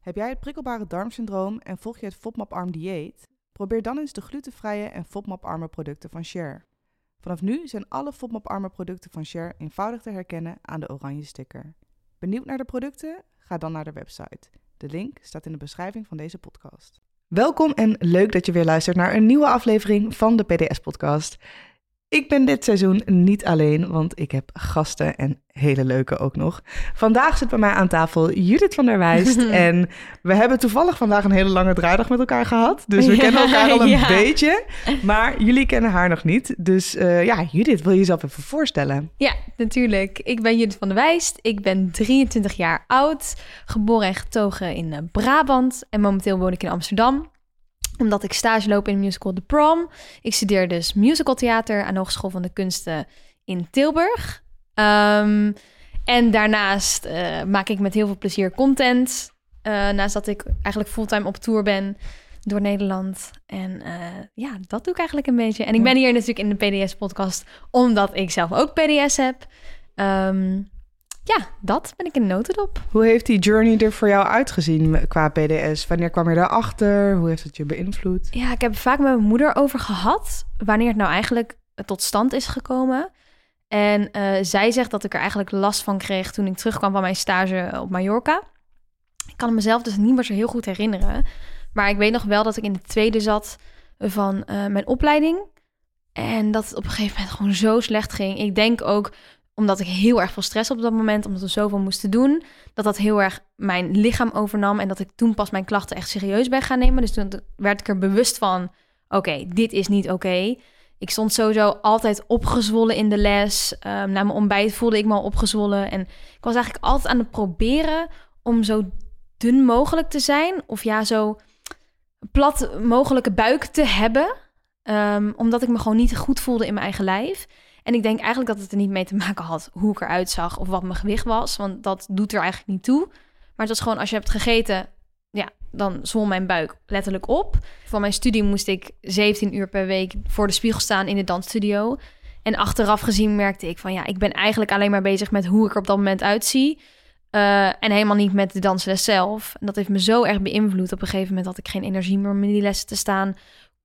Heb jij het prikkelbare darmsyndroom en volg je het FODMAP-arm dieet? Probeer dan eens de glutenvrije en FODMAP-arme producten van Share. Vanaf nu zijn alle FODMAP-arme producten van Share eenvoudig te herkennen aan de oranje sticker. Benieuwd naar de producten? Ga dan naar de website. De link staat in de beschrijving van deze podcast. Welkom en leuk dat je weer luistert naar een nieuwe aflevering van de PDS-podcast. Ik ben dit seizoen niet alleen, want ik heb gasten en hele leuke ook nog. Vandaag zit bij mij aan tafel Judith van der Wijst. en we hebben toevallig vandaag een hele lange draaidag met elkaar gehad. Dus we kennen elkaar al een beetje. Maar jullie kennen haar nog niet. Dus uh, ja, Judith, wil je jezelf even voorstellen? Ja, natuurlijk. Ik ben Judith van der Wijst. Ik ben 23 jaar oud. Geboren en getogen in eh, Brabant. En momenteel woon ik in Amsterdam omdat ik stage loop in de musical The Prom. Ik studeer dus musicaltheater aan de Hogeschool van de Kunsten in Tilburg. Um, en daarnaast uh, maak ik met heel veel plezier content. Uh, naast dat ik eigenlijk fulltime op tour ben door Nederland. En uh, ja, dat doe ik eigenlijk een beetje. En ik ben hier natuurlijk in de PDS-podcast omdat ik zelf ook PDS heb. Um, ja, dat ben ik in notendop. Hoe heeft die journey er voor jou uitgezien qua PDS? Wanneer kwam je daarachter? Hoe heeft het je beïnvloed? Ja, ik heb vaak met mijn moeder over gehad. Wanneer het nou eigenlijk tot stand is gekomen. En uh, zij zegt dat ik er eigenlijk last van kreeg toen ik terugkwam van mijn stage op Mallorca. Ik kan mezelf dus niet meer zo heel goed herinneren. Maar ik weet nog wel dat ik in de tweede zat van uh, mijn opleiding. En dat het op een gegeven moment gewoon zo slecht ging. Ik denk ook omdat ik heel erg veel stress op dat moment, omdat we zoveel moesten doen, dat dat heel erg mijn lichaam overnam en dat ik toen pas mijn klachten echt serieus ben gaan nemen. Dus toen werd ik er bewust van, oké, dit is niet oké. Ik stond sowieso altijd opgezwollen in de les. Um, na mijn ontbijt voelde ik me al opgezwollen. En ik was eigenlijk altijd aan het proberen om zo dun mogelijk te zijn. Of ja, zo plat mogelijke buik te hebben. Um, omdat ik me gewoon niet goed voelde in mijn eigen lijf. En ik denk eigenlijk dat het er niet mee te maken had hoe ik eruit zag of wat mijn gewicht was. Want dat doet er eigenlijk niet toe. Maar het was gewoon als je hebt gegeten, ja, dan zwol mijn buik letterlijk op. Voor mijn studie moest ik 17 uur per week voor de spiegel staan in de dansstudio. En achteraf gezien merkte ik van ja, ik ben eigenlijk alleen maar bezig met hoe ik er op dat moment uitzie. Uh, en helemaal niet met de dansles zelf. En dat heeft me zo erg beïnvloed. Op een gegeven moment had ik geen energie meer om in die lessen te staan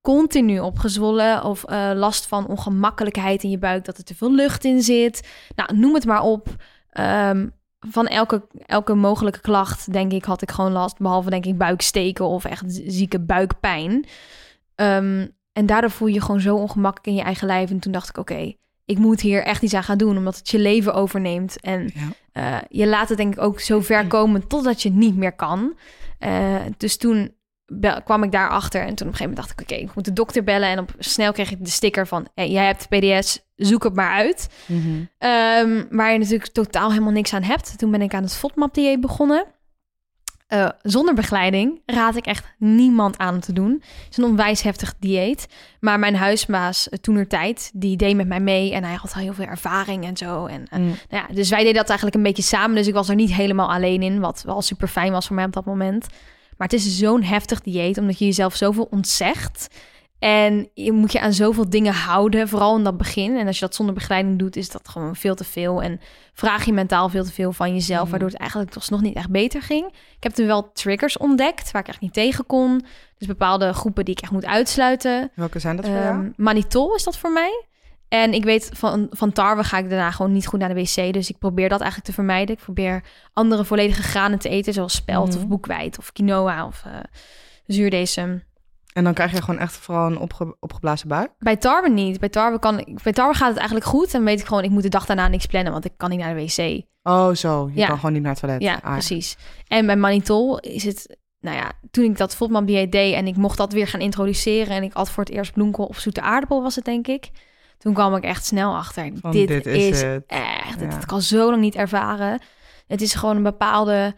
continu opgezwollen of uh, last van ongemakkelijkheid in je buik, dat er te veel lucht in zit. Nou, noem het maar op. Um, van elke, elke mogelijke klacht, denk ik, had ik gewoon last. Behalve, denk ik, buiksteken of echt zieke buikpijn. Um, en daardoor voel je je gewoon zo ongemakkelijk in je eigen lijf. En toen dacht ik, oké, ik moet hier echt iets aan gaan doen, omdat het je leven overneemt. En ja. uh, je laat het denk ik ook zo ver komen totdat je niet meer kan. Uh, dus toen kwam ik daarachter. En toen op een gegeven moment dacht ik, oké, ik moet de dokter bellen. En op snel kreeg ik de sticker van, hey, jij hebt PDS, zoek het maar uit. Mm -hmm. um, waar je natuurlijk totaal helemaal niks aan hebt. Toen ben ik aan het FODMAP-dieet begonnen. Uh, zonder begeleiding raad ik echt niemand aan te doen. Het is een onwijs heftig dieet. Maar mijn huisbaas uh, toen er tijd, die deed met mij mee. En hij had al heel veel ervaring en zo. En, uh, mm. nou ja, dus wij deden dat eigenlijk een beetje samen. Dus ik was er niet helemaal alleen in. Wat wel super fijn was voor mij op dat moment. Maar het is zo'n heftig dieet, omdat je jezelf zoveel ontzegt. En je moet je aan zoveel dingen houden, vooral in dat begin. En als je dat zonder begeleiding doet, is dat gewoon veel te veel. En vraag je mentaal veel te veel van jezelf, mm. waardoor het eigenlijk nog niet echt beter ging. Ik heb toen wel triggers ontdekt, waar ik echt niet tegen kon. Dus bepaalde groepen die ik echt moet uitsluiten. Welke zijn dat voor um, jou? Manitol is dat voor mij. En ik weet van, van tarwe ga ik daarna gewoon niet goed naar de wc. Dus ik probeer dat eigenlijk te vermijden. Ik probeer andere volledige granen te eten, zoals spelt mm. of boekweit of quinoa of uh, zuurdesem. En dan krijg je gewoon echt vooral een opge opgeblazen buik? Bij tarwe niet. Bij tarwe, kan, bij tarwe gaat het eigenlijk goed. En weet ik gewoon, ik moet de dag daarna niks plannen, want ik kan niet naar de wc. Oh, zo. Je ja. kan gewoon niet naar het toilet. Ja, ah, precies. En bij manitol is het nou ja, toen ik dat FODMAP deed en ik mocht dat weer gaan introduceren en ik at voor het eerst bloemkool of zoete aardappel was het denk ik. Toen kwam ik echt snel achter. Van, dit, dit, is, is het. echt, ja. dat kan zo lang niet ervaren. Het is gewoon een bepaalde,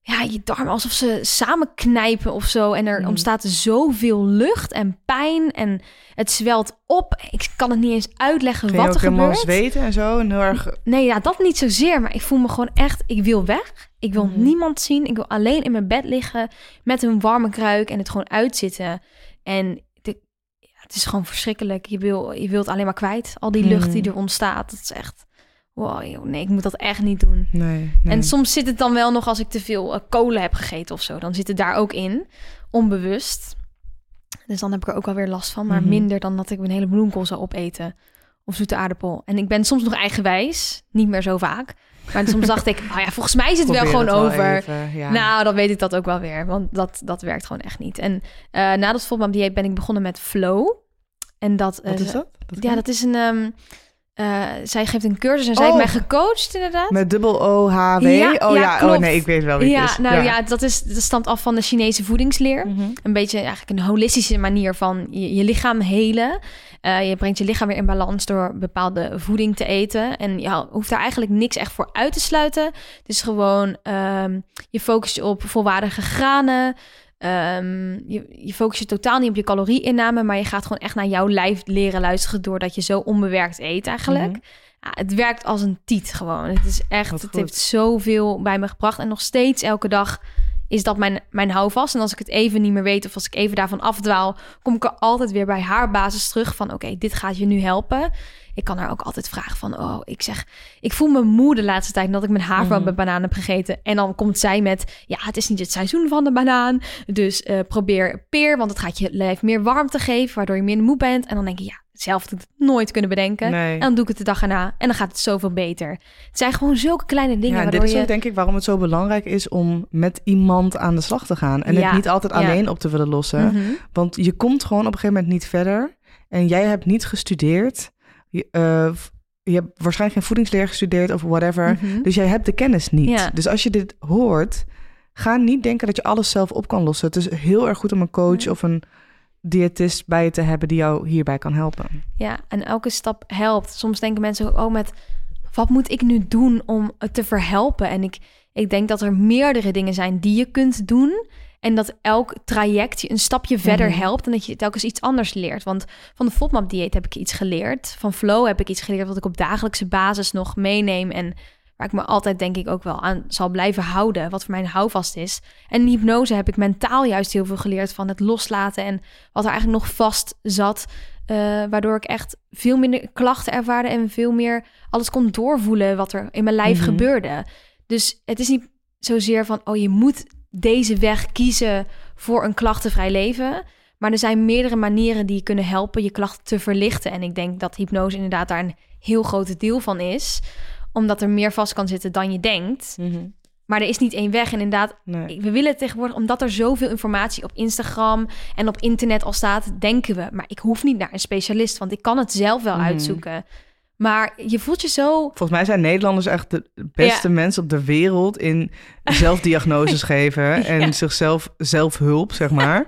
ja, je darmen alsof ze samenknijpen of zo. En er mm. ontstaat zoveel lucht en pijn en het zwelt op. Ik kan het niet eens uitleggen wat je er ook helemaal gebeurt. zweten en zo? En heel erg... Nee, ja, dat niet zozeer. Maar ik voel me gewoon echt, ik wil weg. Ik wil Mhm. niemand zien. Ik wil alleen in mijn bed liggen met een warme kruik en het gewoon uitzitten. En het is gewoon verschrikkelijk. Je, wil, je wilt alleen maar kwijt. Al die lucht die Mhm. er ontstaat. Dat is echt wow, nee, ik moet dat echt niet doen. Nee, nee. En soms zit het dan wel nog als ik te veel eh, kolen heb gegeten of zo. Dan zit het daar ook in, onbewust. Dus dan heb ik er ook wel weer last van. Maar Mhm. minder dan dat ik een hele bloemkool zou opeten. Of zoete aardappel. En ik ben soms nog eigenwijs. Niet meer zo vaak. Maar soms dacht ik, oh ja, volgens mij is het wel gewoon het wel over. even, ja. Nou, dan weet ik dat ook wel weer. Want dat, dat werkt gewoon echt niet. En eh na dat FODMAP dieet ben ik begonnen met Flow. En dat... eh, Wat is dat? Dat Ja, dat is een... ehm, eh, zij geeft een cursus en zij Oh. heeft mij gecoacht inderdaad. Met dubbel O-H-W? Ja, oh ja, ja, oh nee, ik weet wel wie ja, het is. nou ja, dat, is, dat stamt af van de Chinese voedingsleer. Mhm. Een beetje eigenlijk een holistische manier van je, je lichaam helen. Eh, je brengt je lichaam weer in balans door bepaalde voeding te eten. En je hoeft daar eigenlijk niks echt voor uit te sluiten. Het is gewoon, ehm, je focust je op volwaardige granen. Ehm, je, je focust je totaal niet op je calorieinname, maar je gaat gewoon echt naar jouw lijf leren luisteren doordat je zo onbewerkt eet eigenlijk. Mhm. Ja, het werkt als een tiet gewoon. Het is echt, Wat het goed. heeft zoveel bij me gebracht. En nog steeds elke dag is dat mijn, mijn houvast. En als ik het even niet meer weet of als ik even daarvan afdwaal, kom ik er altijd weer bij haar basis terug van oké, dit gaat je nu helpen. Ik kan haar ook altijd vragen van oh, ik zeg, ik voel me moe de laatste tijd dat ik mijn havermout Mhm. met banaan heb gegeten. En dan komt zij met ja, het is niet het seizoen van de banaan. Dus eh, probeer peer, want het gaat je lijf meer warmte geven, waardoor je minder moe bent. En dan denk je ja, zelf had ik het nooit kunnen bedenken. Nee. En dan doe ik het de dag erna en dan gaat het zoveel beter. Het zijn gewoon zulke kleine dingen Ja, dit is je... ook denk ik waarom het zo belangrijk is om met iemand aan de slag te gaan. En Ja, het niet altijd ja. alleen op te willen lossen. Mhm. Want je komt gewoon op een gegeven moment niet verder. En jij hebt niet gestudeerd. Je, eh, je hebt waarschijnlijk geen voedingsleer gestudeerd of whatever. Mhm. Dus jij hebt de kennis niet. Ja. Dus als je dit hoort, ga niet denken dat je alles zelf op kan lossen. Het is heel erg goed om een coach Ja. of een diëtist bij je te hebben die jou hierbij kan helpen. Ja, en elke stap helpt. Soms denken mensen, oh, met wat moet ik nu doen om het te verhelpen? En ik, ik denk dat er meerdere dingen zijn die je kunt doen. En dat elk traject je een stapje verder Mhm. helpt. En dat je telkens iets anders leert. Want van de FODMAP-dieet heb ik iets geleerd. Van Flow heb ik iets geleerd wat ik op dagelijkse basis nog meeneem. En waar ik me altijd denk ik ook wel aan zal blijven houden. Wat voor mij een houvast is. En in hypnose heb ik mentaal juist heel veel geleerd van het loslaten. En wat er eigenlijk nog vast zat. eh, waardoor ik echt veel minder klachten ervaarde. En veel meer alles kon doorvoelen wat er in mijn lijf Mhm. gebeurde. Dus het is niet zozeer van, oh je moet deze weg kiezen voor een klachtenvrij leven. Maar er zijn meerdere manieren die je kunnen helpen je klachten te verlichten. En ik denk dat hypnose inderdaad daar een heel groot deel van is. Omdat er meer vast kan zitten dan je denkt. Maar er is niet één weg. En inderdaad, Nee. we willen tegenwoordig, omdat er zoveel informatie op Instagram en op internet al staat, denken we, maar ik hoef niet naar een specialist, want ik kan het zelf wel Mhm. uitzoeken. Maar je voelt je zo. Volgens mij zijn Nederlanders echt de beste Ja. mensen op de wereld in zelfdiagnoses geven en Ja. zichzelf zelfhulp, zeg maar.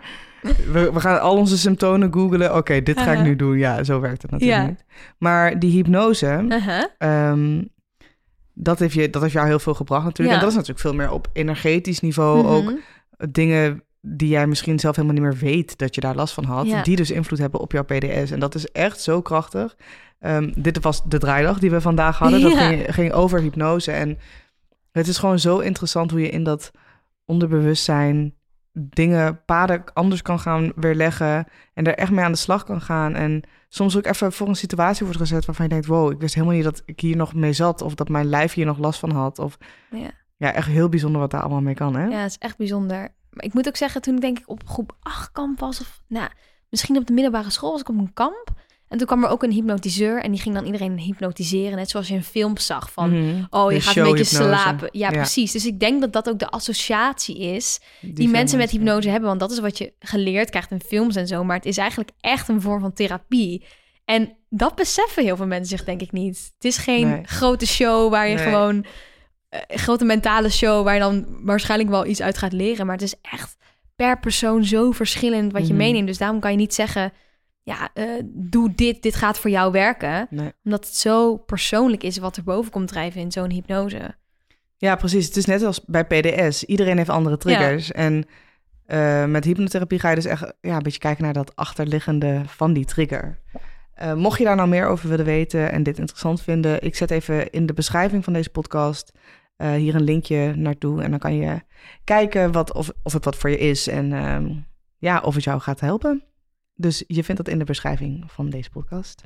We, we gaan al onze symptomen googlen. Oké, dit ga ik Uh-huh. nu doen. Ja, zo werkt het natuurlijk Ja. niet. Maar die hypnose, ehm, dat, heeft je, dat heeft jou heel veel gebracht natuurlijk. En dat is natuurlijk veel meer op energetisch niveau ook Mhm. dingen die jij misschien zelf helemaal niet meer weet dat je daar last van had, Ja. die dus invloed hebben op jouw PDS. En dat is echt zo krachtig. Ehm, dit was de draaidag die we vandaag hadden. Dat ging, ging over hypnose. En het is gewoon zo interessant hoe je in dat onderbewustzijn dingen, paden anders kan gaan weerleggen en er echt mee aan de slag kan gaan. En soms ook even voor een situatie wordt gezet waarvan je denkt, wow, ik wist helemaal niet dat ik hier nog mee zat of dat mijn lijf hier nog last van had. Of Ja. ja, echt heel bijzonder wat daar allemaal mee kan, hè? ja, het is echt bijzonder. Maar ik moet ook zeggen, toen ik denk ik op groep 8 kamp was, of nou, misschien op de middelbare school was ik op een kamp. En toen kwam er ook een hypnotiseur en die ging dan iedereen hypnotiseren. Net zoals je in films zag van, Mhm. oh, je gaat een beetje slapen. Ja, Ja. precies. Dus ik denk dat dat ook de associatie is die, mensen met hypnose hebben. Want dat is wat je geleerd krijgt in films en zo. Maar het is eigenlijk echt een vorm van therapie. En dat beseffen heel veel mensen zich denk ik niet. Het is geen Nee. grote show waar je Nee. gewoon... eh, grote mentale show waar je dan waarschijnlijk wel iets uit gaat leren. Maar het is echt per persoon zo verschillend wat je Mhm. meeneemt. Dus daarom kan je niet zeggen... Ja, eh, doe dit, dit gaat voor jou werken. Nee. Omdat het zo persoonlijk is wat er boven komt drijven in zo'n hypnose. Ja, precies. Het is net als bij PDS. Iedereen heeft andere triggers. En eh, met hypnotherapie ga je dus echt ja, een beetje kijken naar dat achterliggende van die trigger. Mocht je daar nou meer over willen weten en dit interessant vinden, ik zet even in de beschrijving van deze podcast eh, hier een linkje naartoe. En dan kan je kijken wat, of, of het wat voor je is en ehm, ja, of het jou gaat helpen. Dus je vindt dat in de beschrijving van deze podcast.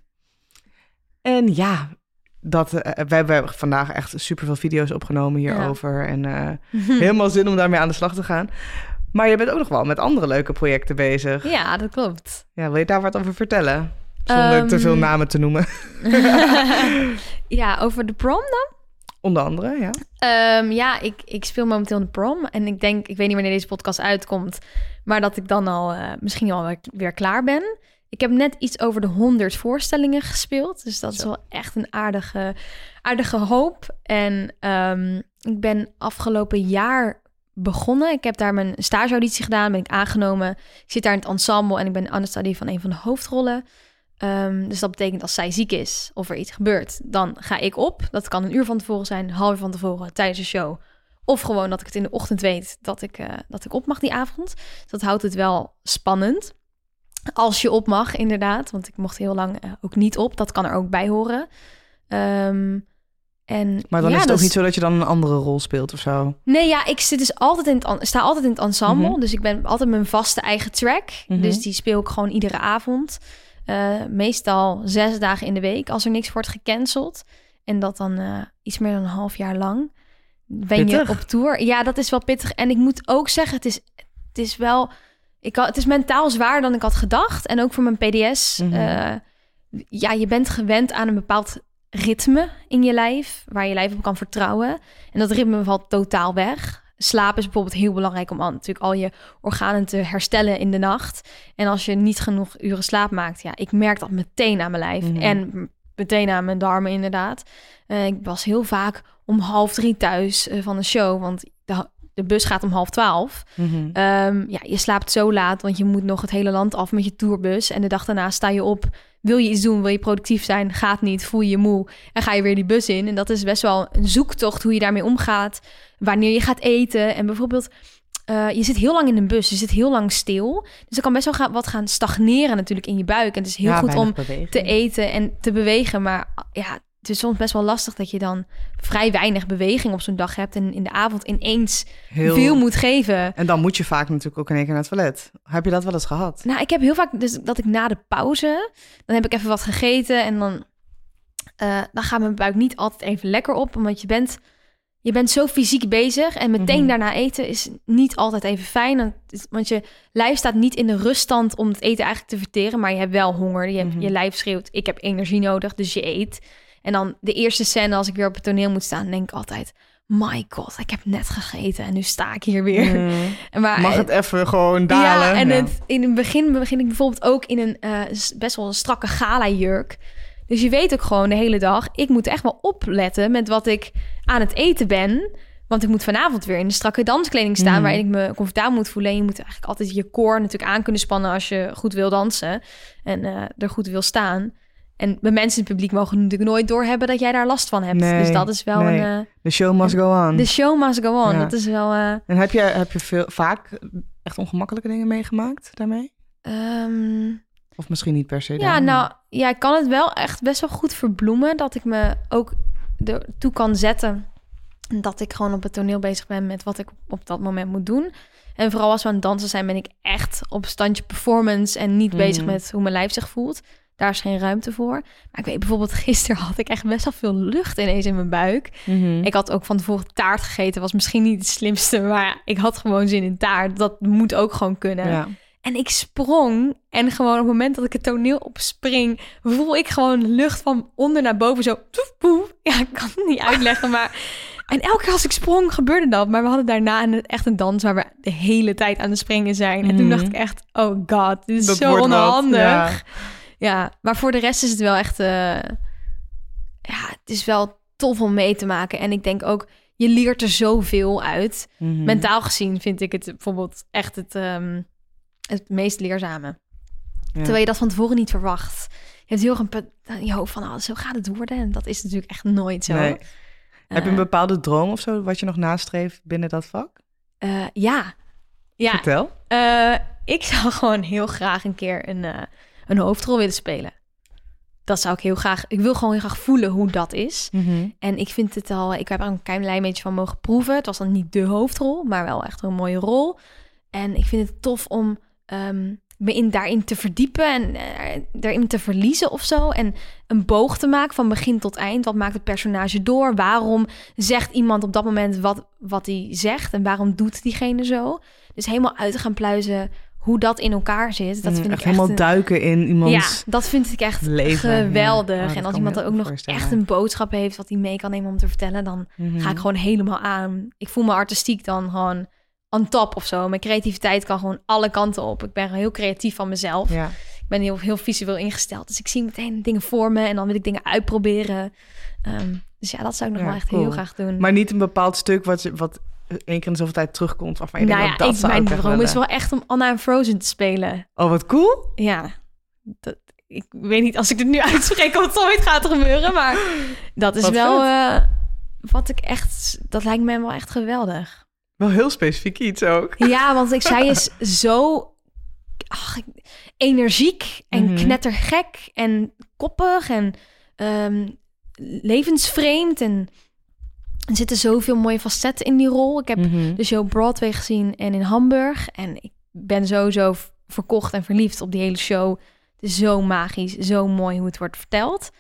En ja, dat, eh, we hebben vandaag echt superveel video's opgenomen hierover. En eh, helemaal zin om daarmee aan de slag te gaan. Maar je bent ook nog wel met andere leuke projecten bezig. Ja, dat klopt. Ja, wil je daar wat over vertellen? Zonder te veel Ehm. namen te noemen. ja, over de prom dan? Onder andere, ja. Ehm, ja, ik, ik speel momenteel de prom. En ik denk, ik weet niet wanneer deze podcast uitkomt, maar dat ik dan al eh, misschien al weer, klaar ben. Ik heb net iets over de 100 voorstellingen gespeeld. Dus dat is wel echt een aardige, aardige hoop. En ehm, ik ben afgelopen jaar begonnen. Ik heb daar mijn stageauditie gedaan, ben ik aangenomen. Ik zit daar in het ensemble en ik ben understudy van een van de hoofdrollen. Ehm, dus dat betekent als zij ziek is of er iets gebeurt, dan ga ik op. Dat kan een uur van tevoren zijn, een half uur van tevoren tijdens de show. Of gewoon dat ik het in de ochtend weet dat ik, eh, dat ik op mag die avond. Dat houdt het wel spannend. Als je op mag, inderdaad. Want ik mocht heel lang eh, ook niet op. Dat kan er ook bij horen. Ehm, en Maar dan ja, is het ook niet zo dat je dan een andere rol speelt of zo. Nee, ja, ik zit dus altijd in het, sta altijd in het ensemble. Mhm. Dus ik ben altijd mijn vaste eigen track. Mhm. Dus die speel ik gewoon iedere avond. Eh, meestal zes dagen in de week als er niks wordt gecanceld. En dat dan eh, iets meer dan een half jaar lang. Ben Pittig. je op tour? Ja, dat is wel pittig. En ik moet ook zeggen, het is, het is wel... Ik had, het is mentaal zwaarder dan ik had gedacht. En ook voor mijn PDS. Mhm. eh, ja, je bent gewend aan een bepaald ritme in je lijf, waar je lijf op kan vertrouwen. En dat ritme valt totaal weg. Slaap is bijvoorbeeld heel belangrijk om al, natuurlijk al je organen te herstellen in de nacht. En als je niet genoeg uren slaap maakt, ja, ik merk dat meteen aan mijn lijf. Mhm. En meteen aan mijn darmen inderdaad. Eh, ik was heel vaak om half drie thuis eh, van de show, want de, de bus gaat om half twaalf. Mhm. Ehm, ja, je slaapt zo laat, want je moet nog het hele land af met je tourbus. En de dag daarna sta je op. Wil je iets doen? Wil je productief zijn? Gaat niet. Voel je je moe. En ga je weer die bus in. En dat is best wel een zoektocht hoe je daarmee omgaat. Wanneer je gaat eten. En bijvoorbeeld, eh, je zit heel lang in een bus. Je zit heel lang stil. Dus er kan best wel gaan, wat gaan stagneren natuurlijk in je buik. En het is heel Ja, goed om te eten en te bewegen. Maar ja, het is soms best wel lastig dat je dan vrij weinig beweging op zo'n dag hebt. En in de avond ineens Heel... veel moet geven. En dan moet je vaak natuurlijk ook in één keer naar het toilet. Heb je dat wel eens gehad? Nou, ik heb heel vaak dus dat ik na de pauze, dan heb ik even wat gegeten en dan, eh, dan gaat mijn buik niet altijd even lekker op, omdat je bent, je bent zo fysiek bezig en meteen Mhm. daarna eten is niet altijd even fijn, want, je lijf staat niet in de ruststand om het eten eigenlijk te verteren, maar je hebt wel honger, je, hebt, Mhm. je lijf schreeuwt, ik heb energie nodig, dus je eet. En dan de eerste scène als ik weer op het toneel moet staan, denk ik altijd, my god, ik heb net gegeten en nu sta ik hier weer. Mm. Maar, Mag het even gewoon dalen? ja, en Ja. Het, in het begin begin ik bijvoorbeeld ook in een eh, best wel een strakke gala-jurk. Dus je weet ook gewoon de hele dag, ik moet echt wel opletten met wat ik aan het eten ben. Want ik moet vanavond weer in de strakke danskleding staan... Mhm. waarin ik me comfortabel moet voelen. En je moet eigenlijk altijd je core natuurlijk aan kunnen spannen... als je goed wil dansen en eh, er goed wil staan. En bij mensen in het publiek mogen natuurlijk nooit doorhebben... dat jij daar last van hebt. Nee, dus dat is wel nee. een... eh, The show must go on. de show must go on. Ja. Dat is wel... eh, En heb je, heb je veel, vaak echt ongemakkelijke dingen meegemaakt daarmee? ehm, Of misschien niet per se? Ja, nou, ja, ik kan het wel echt best wel goed verbloemen. Dat ik me ook ertoe kan zetten. Dat ik gewoon op het toneel bezig ben met wat ik op dat moment moet doen. En vooral als we aan het dansen zijn, ben ik echt op standje performance en niet bezig Mhm. met hoe mijn lijf zich voelt. Daar is geen ruimte voor. Maar ik weet bijvoorbeeld, gisteren had ik echt best wel veel lucht ineens in mijn buik. Mhm. Ik had ook van tevoren taart gegeten. Was misschien niet het slimste, maar ik had gewoon zin in taart. Dat moet ook gewoon kunnen. ja. En ik sprong en gewoon op het moment dat ik het toneel opspring, voel ik gewoon lucht van onder naar boven zo. Poef, poef. Ja, ik kan het niet uitleggen, maar... En elke keer als ik sprong gebeurde dat. Maar we hadden daarna een, echt een dans waar we de hele tijd aan het springen zijn. En toen Mhm. dacht ik echt, oh god, dit is Dat zo wat, onhandig. ja. Ja. maar voor de rest is het wel echt... eh, ja, het is wel tof om mee te maken. En ik denk ook, je leert er zoveel uit. Mhm. Mentaal gezien vind ik het bijvoorbeeld echt het, ehm, het meest leerzame. Ja. Terwijl je dat van tevoren niet verwacht. Je hebt heel erg in je hoofd van, oh, zo gaat het worden. En dat is natuurlijk echt nooit zo. Nee. Heb je een Eh, bepaalde droom of zo wat je nog nastreeft binnen dat vak? eh, ja. Ja, Vertel. eh, ik zou gewoon heel graag een keer een, een hoofdrol willen spelen. Dat zou ik heel graag... Ik wil gewoon heel graag voelen hoe dat is. Mhm. En ik vind het al... Ik heb er een klein beetje van mogen proeven. Het was dan niet de hoofdrol, maar wel echt een mooie rol. En ik vind het tof om... ehm, me in, daarin te verdiepen en eh, daarin te verliezen of zo. En een boog te maken van begin tot eind. Wat maakt het personage door? Waarom zegt iemand op dat moment wat, wat hij zegt? En waarom doet diegene zo? Dus helemaal uit te gaan pluizen hoe dat in elkaar zit. Dat Mm, vind echt ik echt helemaal een- duiken in iemands... ja, dat vind ik echt leven, ja. geweldig. Oh, en als iemand er ook nog echt een boodschap heeft wat hij mee kan nemen om te vertellen, dan Mhm. ga ik gewoon helemaal aan. Ik voel me artistiek dan gewoon on top of zo. Mijn creativiteit kan gewoon alle kanten op. Ik ben heel creatief van mezelf. Ja. Ik ben heel, heel visueel ingesteld. Dus ik zie meteen dingen voor me en dan wil ik dingen uitproberen. Ehm, dus ja, dat zou ik nog Ja, wel echt cool. heel graag doen. Maar niet een bepaald stuk wat, je- wat één keer in zoveel tijd terugkomt. Waarvan je nou denkt, ja, dat ik, zou mijn droom is willen. wel echt om Anna en Frozen te spelen. Oh, wat cool. Ja, dat, ik weet niet als ik het nu uitspreek of het ooit gaat gebeuren, maar dat is Wat wel eh, wat ik echt, dat lijkt me wel echt geweldig. Wel heel specifiek iets ook. Ja, want ik, zij is zo ach, energiek en Mhm. knettergek en koppig en ehm, levensvreemd. En er zitten zoveel mooie facetten in die rol. Ik heb Mhm. de show Broadway gezien en in Hamburg. En ik ben sowieso verkocht en verliefd op die hele show. Het is zo magisch, zo mooi hoe het wordt verteld.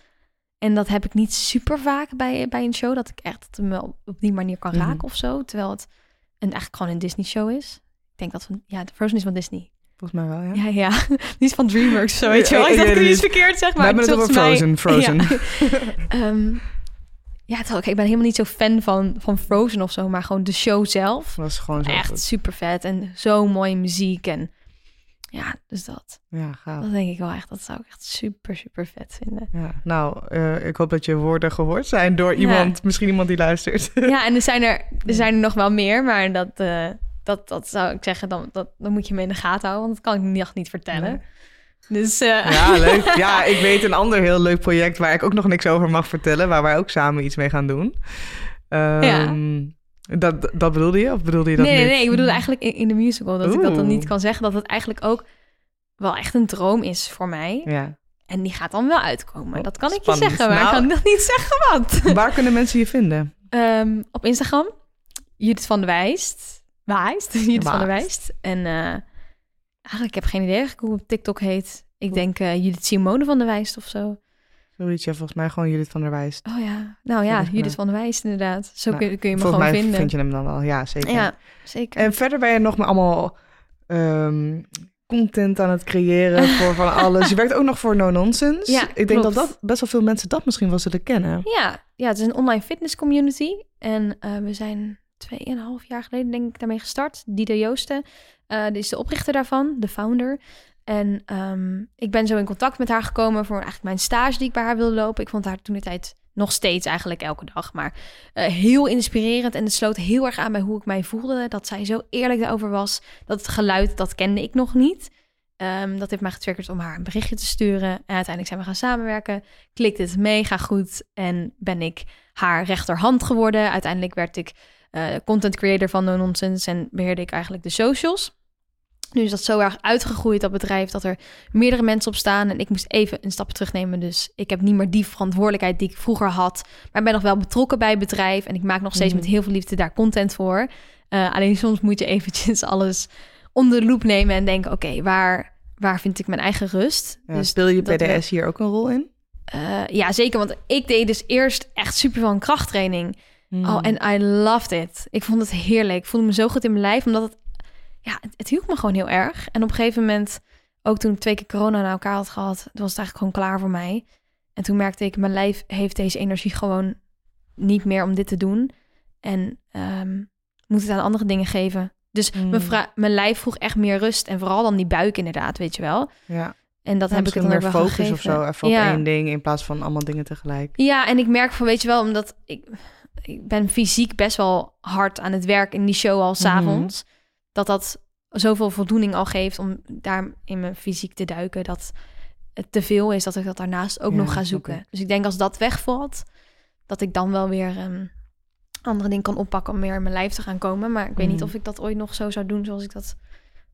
En dat heb ik niet super vaak bij, bij een show. Dat ik echt me op die manier kan Mhm. raken of zo. Terwijl het een, eigenlijk gewoon een Disney-show is. Ik denk dat van, ja, de Frozen is van Disney. Volgens mij wel, ja. Ja, ja. Die is van DreamWorks zo, weet je wel. Ik dacht ik verkeerd zeg We maar. hebben het over Frozen, mij- Frozen. Ja. Ehm, ja, terwijl ik, ik ben helemaal niet zo fan van, van Frozen of zo. Maar gewoon de show zelf. Dat is gewoon zo Echt goed. super vet en zo mooie muziek. En ja, dus dat. Ja, gaaf. Dat denk ik wel echt. Dat zou ik echt super, super vet vinden. Ja, nou, eh, ik hoop dat je woorden gehoord zijn door Ja. iemand, misschien iemand die luistert. Ja, en er zijn er, er, zijn er nog wel meer. Maar dat, eh, dat, dat zou ik zeggen, dan, dat, dan moet je me in de gaten houden. Want dat kan ik nog niet vertellen. Dus eh, Ja, leuk. Ja, ik weet een ander heel leuk project waar ik ook nog niks over mag vertellen, waar wij ook samen iets mee gaan doen. Ehm, dat, dat bedoelde je? Of bedoelde je dat nee, nee, niet? nee. Ik bedoel eigenlijk in, in de musical. Dat ik dat dan niet kan zeggen. Dat het eigenlijk ook wel echt een droom is voor mij. Ja. En die gaat dan wel uitkomen. Oh, dat kan ik je zeggen. Maar Nou. ik kan nog niet zeggen wat. Waar kunnen mensen je vinden? Ehm, op Instagram. Judith van der Wijst. Wijst. Judith van der Wijst. Wijst. En eh, eigenlijk heb ik geen idee eigenlijk hoe het TikTok heet. Ik denk eh, Judith Simone van der Wijst of zo. Zoiets, ja, volgens mij gewoon Judith van der Wijst. Oh ja. Nou ja, Judith van der- van der Wijst inderdaad. Zo Nou, kun, kun je me gewoon mij vinden. vind je hem dan wel, ja, zeker. Ja, zeker. En verder ben je nog maar allemaal ehm, content aan het creëren voor van alles. Je werkt ook nog voor No Nonsense. Ja, ik denk dat, klopt. dat best wel veel mensen dat misschien wel zullen kennen. Ja, ja, het is een online fitness community. En eh, we zijn tweeënhalf jaar geleden denk ik daarmee gestart. Dido Joosten, die is de oprichter daarvan, de founder. En ehm, ik ben zo in contact met haar gekomen voor eigenlijk mijn stage die ik bij haar wilde lopen. Ik vond haar toen de tijd nog steeds eigenlijk elke dag, maar eh, heel inspirerend. En het sloot heel erg aan bij hoe ik mij voelde. Dat zij zo eerlijk daarover was. Dat het geluid, dat kende ik nog niet. Ehm, dat heeft mij getriggerd om haar een berichtje te sturen. En uiteindelijk zijn we gaan samenwerken. Klikt het mega goed en ben ik haar rechterhand geworden. Uiteindelijk werd ik eh, content creator van No Nonsense en beheerde ik eigenlijk de socials. Nu is dat zo erg uitgegroeid, dat bedrijf, dat er meerdere mensen op staan. En ik moest even een stap terugnemen. Dus ik heb niet meer die verantwoordelijkheid die ik vroeger had. Maar ik ben nog wel betrokken bij het bedrijf. En ik maak nog steeds Mhm. met heel veel liefde daar content voor. Eh, alleen soms moet je eventjes alles onder de loep nemen en denken... oké, waar, waar vind ik mijn eigen rust? Ja, dus speel je dat we- hier ook een rol in? eh, ja, zeker. Want ik deed dus eerst echt super veel een krachttraining. Oh, en I loved it. Ik vond het heerlijk. Ik voelde me zo goed in mijn lijf, omdat het... Ja, het, het hielp me gewoon heel erg. En op een gegeven moment, ook toen ik twee keer corona na elkaar had gehad... was het eigenlijk gewoon klaar voor mij. En toen merkte ik, mijn lijf heeft deze energie gewoon niet meer om dit te doen. En ehm, moet het aan andere dingen geven. Dus Mm. mijn, mijn lijf vroeg echt meer rust. En vooral dan die buik inderdaad, weet je wel. Ja. En dat Ja, heb ik het dan ook meer wel focus gegeven. of zo, even Ja. op één ding in plaats van allemaal dingen tegelijk. Ja, en ik merk van, weet je wel, omdat ik, ik ben fysiek best wel hard aan het werk in die show al s'avonds. Dat dat zoveel voldoening al geeft om daar in mijn fysiek te duiken. Dat het te veel is dat ik dat daarnaast ook Ja, nog ga zoeken. Dus ik denk als dat wegvalt, dat ik dan wel weer ehm, andere dingen kan oppakken om meer in mijn lijf te gaan komen. Maar ik weet niet Mhm. of ik dat ooit nog zo zou doen zoals ik dat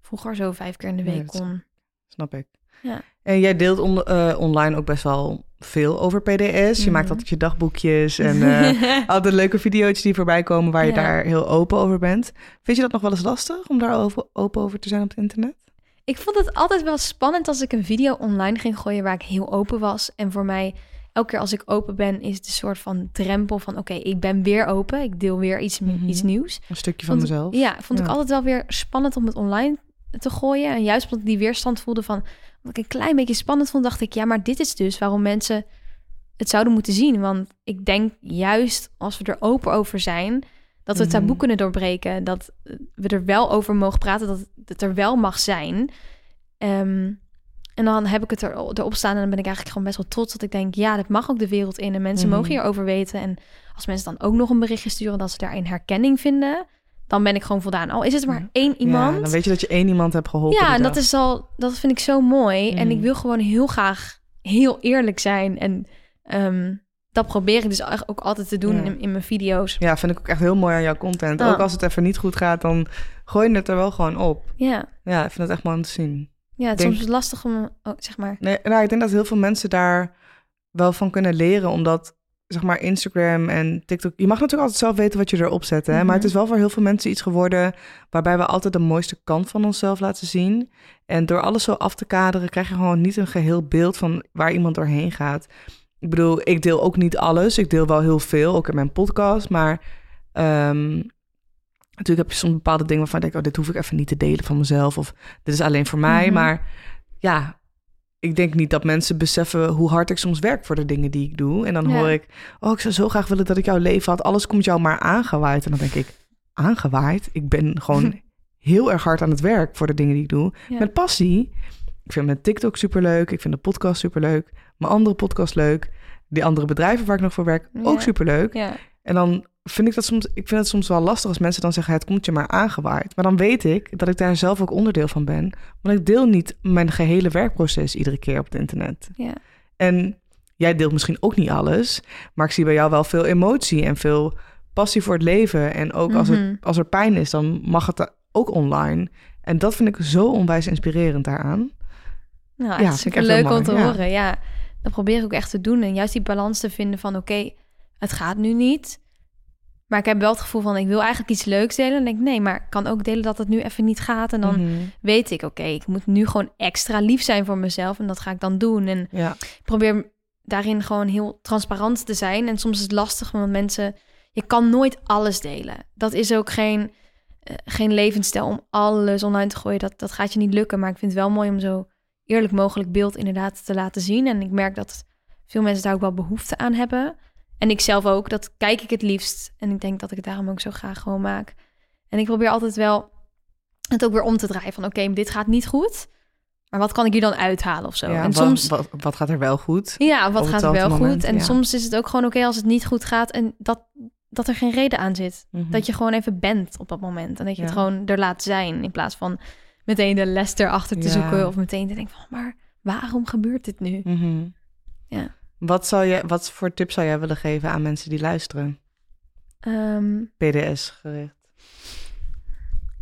vroeger zo vijf keer in de week kon. Snap ik. Ja. En jij deelt on- eh, online ook best wel veel over PDS. Je Mhm. maakt altijd je dagboekjes en eh, altijd leuke video's die voorbij komen waar je Ja. daar heel open over bent. Vind je dat nog wel eens lastig om daar over, open over te zijn op het internet? Ik vond het altijd wel spannend als ik een video online ging gooien waar ik heel open was. En voor mij, elke keer als ik open ben, is het een soort van drempel van... oké, ik ben weer open, ik deel weer iets, Mhm. iets nieuws. Een stukje van Vond- mezelf. Ja, vond ik altijd wel weer spannend om het online te gooien. En juist omdat ik die weerstand voelde van... wat ik een klein beetje spannend vond, dacht ik... ja, maar dit is dus waarom mensen het zouden moeten zien. Want ik denk juist als we er open over zijn... dat we het taboe Mhm. kunnen doorbreken. Dat we er wel over mogen praten, dat het er wel mag zijn. Ehm, en dan heb ik het er, erop staan en dan ben ik eigenlijk gewoon best wel trots... dat ik denk, ja, dat mag ook de wereld in. En mensen Mhm. mogen hierover weten. En als mensen dan ook nog een berichtje sturen... dat ze daarin herkenning vinden... dan ben ik gewoon voldaan. Al is het maar Ja. één iemand... Ja, dan weet je dat je één iemand hebt geholpen. Ja, en dat is al, dat vind ik zo mooi. En ik Mhm. wil gewoon heel graag heel eerlijk zijn. En ehm, dat probeer ik dus ook altijd te doen Ja. in, in mijn video's. Ja, vind ik ook echt heel mooi aan jouw content. Ook als het even niet goed gaat, dan gooi je het er wel gewoon op. Ja, Ja, ik vind het echt mooi om te zien. ja het is Denk- soms lastig om, oh, zeg maar. Nee, nou, ik denk dat heel veel mensen daar wel van kunnen leren, omdat zeg maar Instagram en TikTok. Je mag natuurlijk altijd zelf weten wat je erop zet, hè? Mhm. maar het is wel voor heel veel mensen iets geworden waarbij we altijd de mooiste kant van onszelf laten zien. En door alles zo af te kaderen, krijg je gewoon niet een geheel beeld van waar iemand doorheen gaat. Ik bedoel, ik deel ook niet alles. Ik deel wel heel veel, ook in mijn podcast. Maar ehm, natuurlijk heb je soms bepaalde dingen waarvan ik denk, oh, dit hoef ik even niet te delen van mezelf. Of dit is alleen voor mij. Mhm. Maar ja, ik denk niet dat mensen beseffen hoe hard ik soms werk voor de dingen die ik doe. En dan Ja. hoor ik, oh, ik zou zo graag willen dat ik jouw leven had. Alles komt jou maar aangewaaid. En dan denk ik, aangewaaid? Ik ben gewoon heel erg hard aan het werk voor de dingen die ik doe. Ja. Met passie. Ik vind mijn TikTok superleuk. Ik vind de podcast superleuk. Mijn andere podcast leuk. Die andere bedrijven waar ik nog voor werk ook Ja. superleuk. En dan vind ik dat soms, ik vind het soms wel lastig als mensen dan zeggen, het komt je maar aangewaaid. Maar dan weet ik dat ik daar zelf ook onderdeel van ben. Want ik deel niet mijn gehele werkproces iedere keer op het internet. ja, En jij deelt misschien ook niet alles, maar ik zie bij jou wel veel emotie en veel passie voor het leven. En ook als, Mhm. het, als er pijn is, dan mag het ook online. En dat vind ik zo onwijs inspirerend daaraan. nou, Ja, echt vind ik super leuk om te ja. horen. Ja, dat probeer ik ook echt te doen. En juist die balans te vinden van, oké, het gaat nu niet. Maar ik heb wel het gevoel van, ik wil eigenlijk iets leuks delen. En denk ik, nee, maar ik kan ook delen dat het nu even niet gaat. En dan Mhm. weet ik, oké, ik moet nu gewoon extra lief zijn voor mezelf. En dat ga ik dan doen. En Ja, ik probeer daarin gewoon heel transparant te zijn. En soms is het lastig, want mensen... Je kan nooit alles delen. Dat is ook geen, eh, geen levensstijl om alles online te gooien. Dat, dat gaat je niet lukken. Maar ik vind het wel mooi om zo eerlijk mogelijk beeld inderdaad te laten zien. En ik merk dat veel mensen daar ook wel behoefte aan hebben. En ik zelf ook. Dat kijk ik het liefst. En ik denk dat ik het daarom ook zo graag gewoon maak. En ik probeer altijd wel het ook weer om te draaien. Van oké, dit gaat niet goed. Maar wat kan ik hier dan uithalen of zo? ja en wat, soms... wat, wat gaat er wel goed? Ja, wat gaat er wel moment, goed? En ja. soms is het ook gewoon oké als het niet goed gaat en dat, dat er geen reden aan zit. Mhm. Dat je gewoon even bent op dat moment. En dat je het gewoon er laat zijn. In plaats van meteen de les erachter te zoeken. Of meteen te denken van, maar waarom gebeurt dit nu? Mhm. Ja. Wat, zou je, wat voor tips zou jij willen geven aan mensen die luisteren? Ehm, PDS gericht.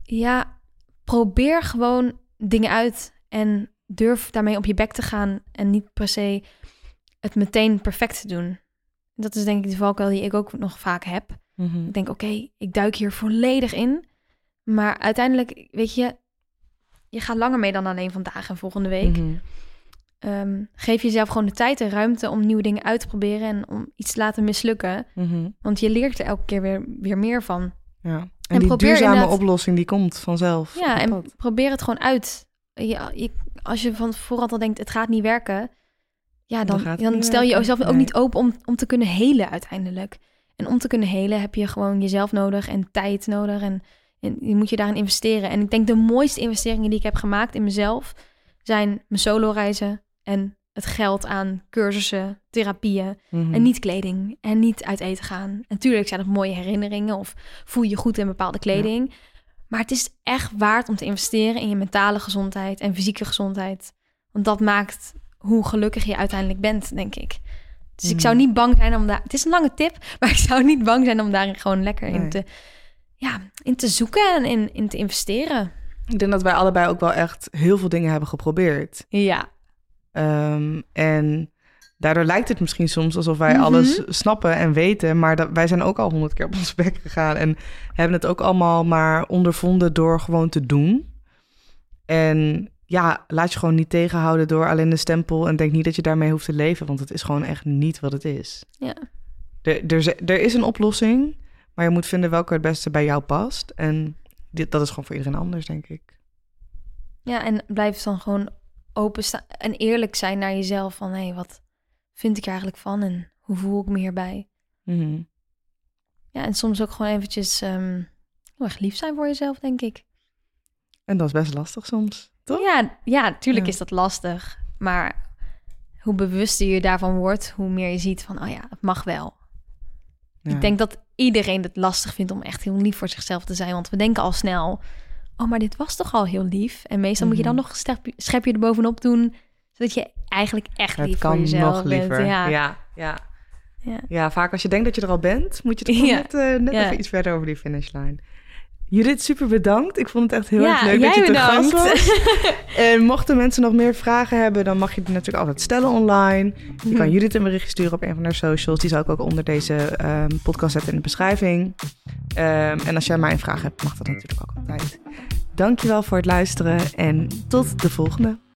ja, probeer gewoon dingen uit. En durf daarmee op je bek te gaan. En niet per se het meteen perfect te doen. Dat is denk ik de valkuil die ik ook nog vaak heb. Mhm. Ik denk, oké, ik duik hier volledig in. Maar uiteindelijk, weet je, je gaat langer mee dan alleen vandaag en volgende week. Mhm. Ehm, geef jezelf gewoon de tijd en ruimte om nieuwe dingen uit te proberen en om iets te laten mislukken. Mhm. Want je leert er elke keer weer, weer meer van. Ja. En, En die probeer duurzame inderdaad- oplossing die komt vanzelf. Ja, en pad. probeer het gewoon uit. Je, je- als je van voorhand al denkt, het gaat niet werken. Ja, Dan dan, stel je jezelf ook niet open om, om te kunnen helen uiteindelijk. En om te kunnen helen heb je gewoon jezelf nodig en tijd nodig. En, en die moet je daarin investeren. En ik denk de mooiste investeringen die ik heb gemaakt in mezelf... zijn mijn solo-reizen en het geld aan cursussen, therapieën... Mhm. En niet kleding. En niet uit eten gaan. En Natuurlijk zijn dat mooie herinneringen. Of voel je je goed in bepaalde kleding. Maar het is echt waard om te investeren in je mentale gezondheid en fysieke gezondheid. Want dat maakt hoe gelukkig je uiteindelijk bent, denk ik. Dus ik zou Mhm. niet bang zijn om daar... Het is een lange tip, maar ik zou niet bang zijn om daarin gewoon lekker Nee. in, te, ja, in te zoeken en in, in te investeren. Ik denk dat wij allebei ook wel echt heel veel dingen hebben geprobeerd. Ja, Ehm, en daardoor lijkt het misschien soms alsof wij Mhm. alles snappen en weten. Maar dat, wij zijn ook al honderd keer op ons bek gegaan. En hebben het ook allemaal maar ondervonden door gewoon te doen. En ja, laat je gewoon niet tegenhouden door alleen de stempel en denk niet dat je daarmee hoeft te leven, want het is gewoon echt niet wat het is. Ja. Er, er, is- er is een oplossing, maar je moet vinden welke het beste bij jou past. En dit, dat is gewoon voor iedereen anders, denk ik. Ja, en blijf dan gewoon openstaan en eerlijk zijn naar jezelf. Van hé, wat vind ik er eigenlijk van en hoe voel ik me hierbij? Mhm. Ja, en soms ook gewoon eventjes ehm, heel erg lief zijn voor jezelf, denk ik. En dat is best lastig soms, toch? Ja, ja, natuurlijk Ja. is dat lastig. Maar hoe bewuster je daarvan wordt, hoe meer je ziet van, oh ja, het mag wel. Ja. Ik denk dat iedereen het lastig vindt om echt heel lief voor zichzelf te zijn. Want we denken al snel, oh, maar dit was toch al heel lief? En meestal moet je dan Mhm. nog een schepje erbovenop doen, zodat je eigenlijk echt lief kan voor jezelf nog bent. liever. Ja. ja, ja. Ja. Ja, vaak als je denkt dat je er al bent, moet je toch Ja. net, eh, net even iets verder over die finishlijn. Judith, super bedankt. Ik vond het echt heel Ja, erg leuk dat je te gast was. en mochten mensen nog meer vragen hebben, dan mag je die natuurlijk altijd stellen online. Je kan Judith een berichtje sturen op een van haar socials. Die zal ik ook onder deze ehm, podcast zetten in de beschrijving. Ehm, en als jij mij een vraag hebt, mag dat natuurlijk ook altijd. Dankjewel voor het luisteren en tot de volgende.